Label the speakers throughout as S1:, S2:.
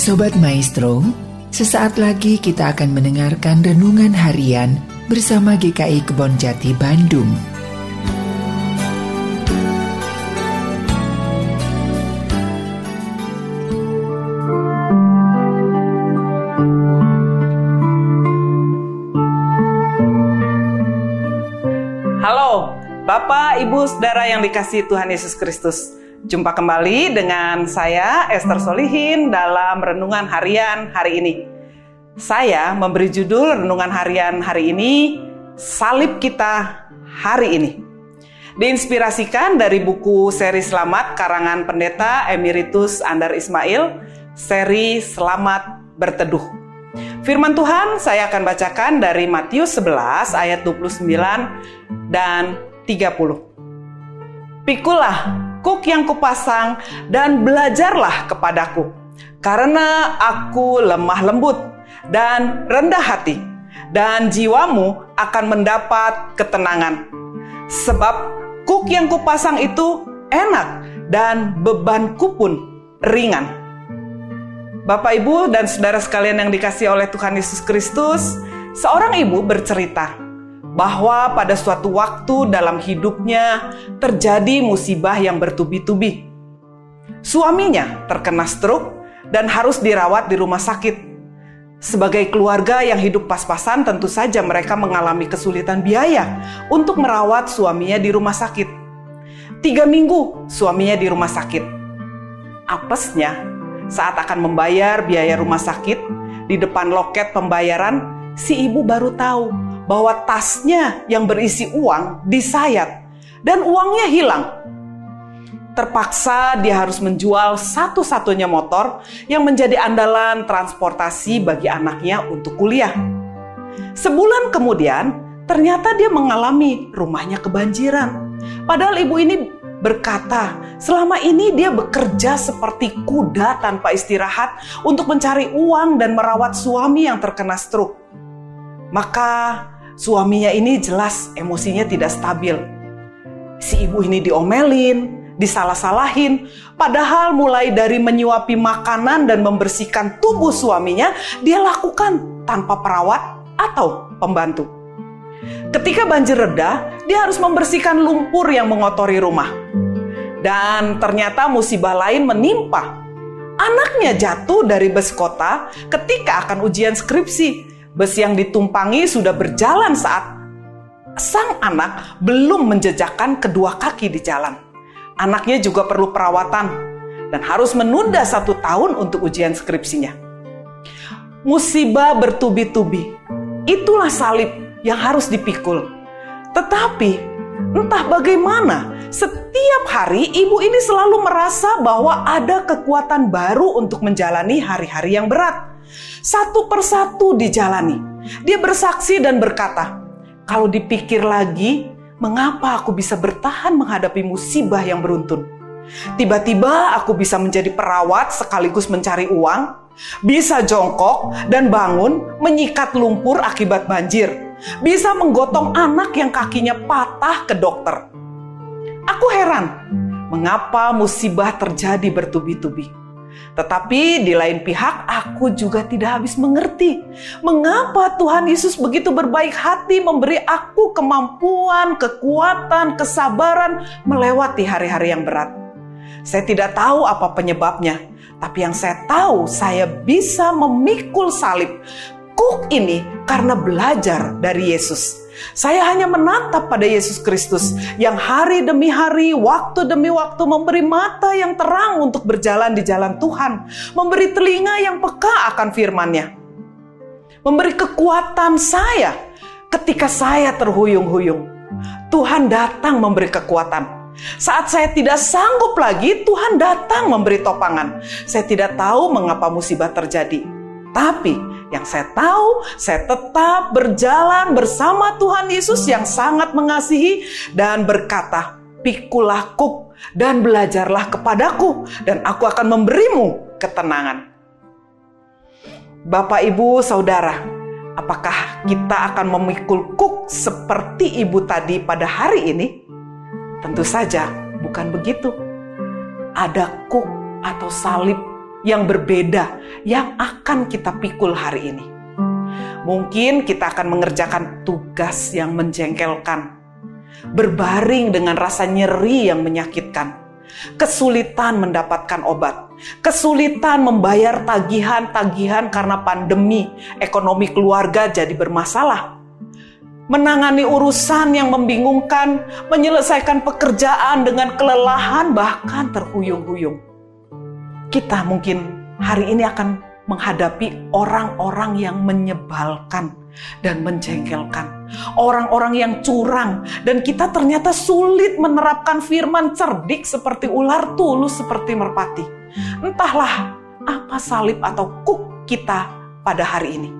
S1: Sobat Maestro, sesaat lagi kita akan mendengarkan renungan harian bersama GKI Kebon Jati Bandung.
S2: Halo, Bapak, Ibu, Saudara yang dikasihi Tuhan Yesus Kristus. Jumpa kembali dengan saya Esther Solihin dalam renungan harian hari ini. Saya memberi judul renungan harian hari ini Salib Kita Hari Ini. Diinspirasikan dari buku seri Selamat karangan pendeta Emeritus Andar Ismail, seri Selamat Berteduh. Firman Tuhan saya akan bacakan dari Matius 11 ayat 29 dan 30. Pikulah kuk yang kupasang dan belajarlah kepadaku. Karena aku lemah lembut dan rendah hati, dan jiwamu akan mendapat ketenangan. Sebab kuk yang kupasang itu enak dan bebanku pun ringan. Bapak, Ibu, dan saudara sekalian yang dikasih oleh Tuhan Yesus Kristus, seorang ibu bercerita bahwa pada suatu waktu dalam hidupnya terjadi musibah yang bertubi-tubi. Suaminya terkena stroke dan harus dirawat di rumah sakit. Sebagai keluarga yang hidup pas-pasan, tentu saja mereka mengalami kesulitan biaya untuk merawat suaminya di rumah sakit. Tiga minggu suaminya di rumah sakit. Apesnya, saat akan membayar biaya rumah sakit, di depan loket pembayaran, si ibu baru tahu bahwa tasnya yang berisi uang disayat dan uangnya hilang. Terpaksa dia harus menjual satu-satunya motor yang menjadi andalan transportasi bagi anaknya untuk kuliah. Sebulan kemudian, ternyata dia mengalami rumahnya kebanjiran. Padahal ibu ini berkata, selama ini dia bekerja seperti kuda tanpa istirahat untuk mencari uang dan merawat suami yang terkena stroke. Maka suaminya ini jelas emosinya tidak stabil. Si ibu ini diomelin, disalah-salahin, padahal mulai dari menyuapi makanan dan membersihkan tubuh suaminya, dia lakukan tanpa perawat atau pembantu. Ketika banjir reda, dia harus membersihkan lumpur yang mengotori rumah. Dan ternyata musibah lain menimpa. Anaknya jatuh dari bus kota ketika akan ujian skripsi. Bus yang ditumpangi sudah berjalan saat sang anak belum menjejakkan kedua kaki di jalan. Anaknya juga perlu perawatan dan harus menunda satu tahun untuk ujian skripsinya. Musibah bertubi-tubi, itulah salib yang harus dipikul. Tetapi entah bagaimana, setiap hari ibu ini selalu merasa bahwa ada kekuatan baru untuk menjalani hari-hari yang berat. Satu persatu dijalani. Dia bersaksi dan berkata, "Kalau dipikir lagi, mengapa aku bisa bertahan menghadapi musibah yang beruntun? Tiba-tiba aku bisa menjadi perawat sekaligus mencari uang, bisa jongkok dan bangun menyikat lumpur akibat banjir, bisa menggotong anak yang kakinya patah ke dokter. Aku heran, mengapa musibah terjadi bertubi-tubi. Tetapi di lain pihak aku juga tidak habis mengerti mengapa Tuhan Yesus begitu berbaik hati memberi aku kemampuan, kekuatan, kesabaran melewati hari-hari yang berat. Saya tidak tahu apa penyebabnya, tapi yang saya tahu saya bisa memikul salib kuk ini karena belajar dari Yesus. Saya hanya menatap pada Yesus Kristus yang hari demi hari, waktu demi waktu memberi mata yang terang untuk berjalan di jalan Tuhan, memberi telinga yang peka akan firman-Nya, memberi kekuatan saya ketika saya terhuyung-huyung. Tuhan datang memberi kekuatan. Saat saya tidak sanggup lagi, Tuhan datang memberi topangan. Saya tidak tahu mengapa musibah terjadi, tapi yang saya tahu, saya tetap berjalan bersama Tuhan Yesus yang sangat mengasihi dan berkata, "Pikulah kuk dan belajarlah kepadaku, dan aku akan memberimu ketenangan." Bapak, Ibu, Saudara, apakah kita akan memikul kuk seperti ibu tadi pada hari ini? Tentu saja bukan begitu. Ada kuk atau salib yang berbeda yang akan kita pikul hari ini. Mungkin kita akan mengerjakan tugas yang menjengkelkan, berbaring dengan rasa nyeri yang menyakitkan, kesulitan mendapatkan obat, kesulitan membayar tagihan-tagihan karena pandemi, ekonomi keluarga jadi bermasalah, menangani urusan yang membingungkan, menyelesaikan pekerjaan dengan kelelahan, bahkan terhuyung-huyung. Kita mungkin hari ini akan menghadapi orang-orang yang menyebalkan dan menjengkelkan, orang-orang yang curang, dan kita ternyata sulit menerapkan firman cerdik seperti ular tulus seperti merpati. Entahlah apa salib atau kuk kita pada hari ini.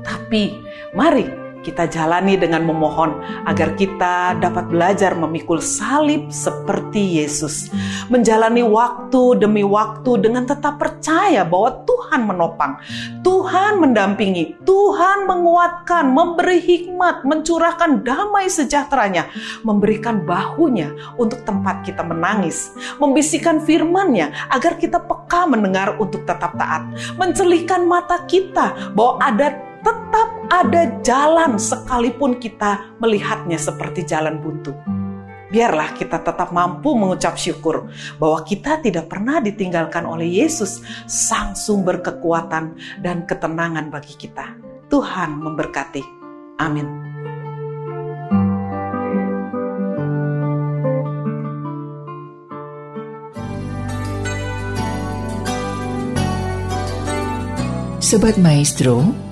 S2: Tapi mari kita jalani dengan memohon agar kita dapat belajar memikul salib seperti Yesus. Menjalani waktu demi waktu dengan tetap percaya bahwa Tuhan menopang, Tuhan mendampingi, Tuhan menguatkan, memberi hikmat, mencurahkan damai sejahteranya, memberikan bahunya untuk tempat kita menangis, membisikkan firman-Nya agar kita peka mendengar untuk tetap taat, mencelihkan mata kita bahwa ada tetap ada jalan sekalipun kita melihatnya seperti jalan buntu. Biarlah kita tetap mampu mengucap syukur bahwa kita tidak pernah ditinggalkan oleh Yesus, sang sumber kekuatan dan ketenangan bagi kita. Tuhan memberkati. Amin.
S1: Sobat Maestro,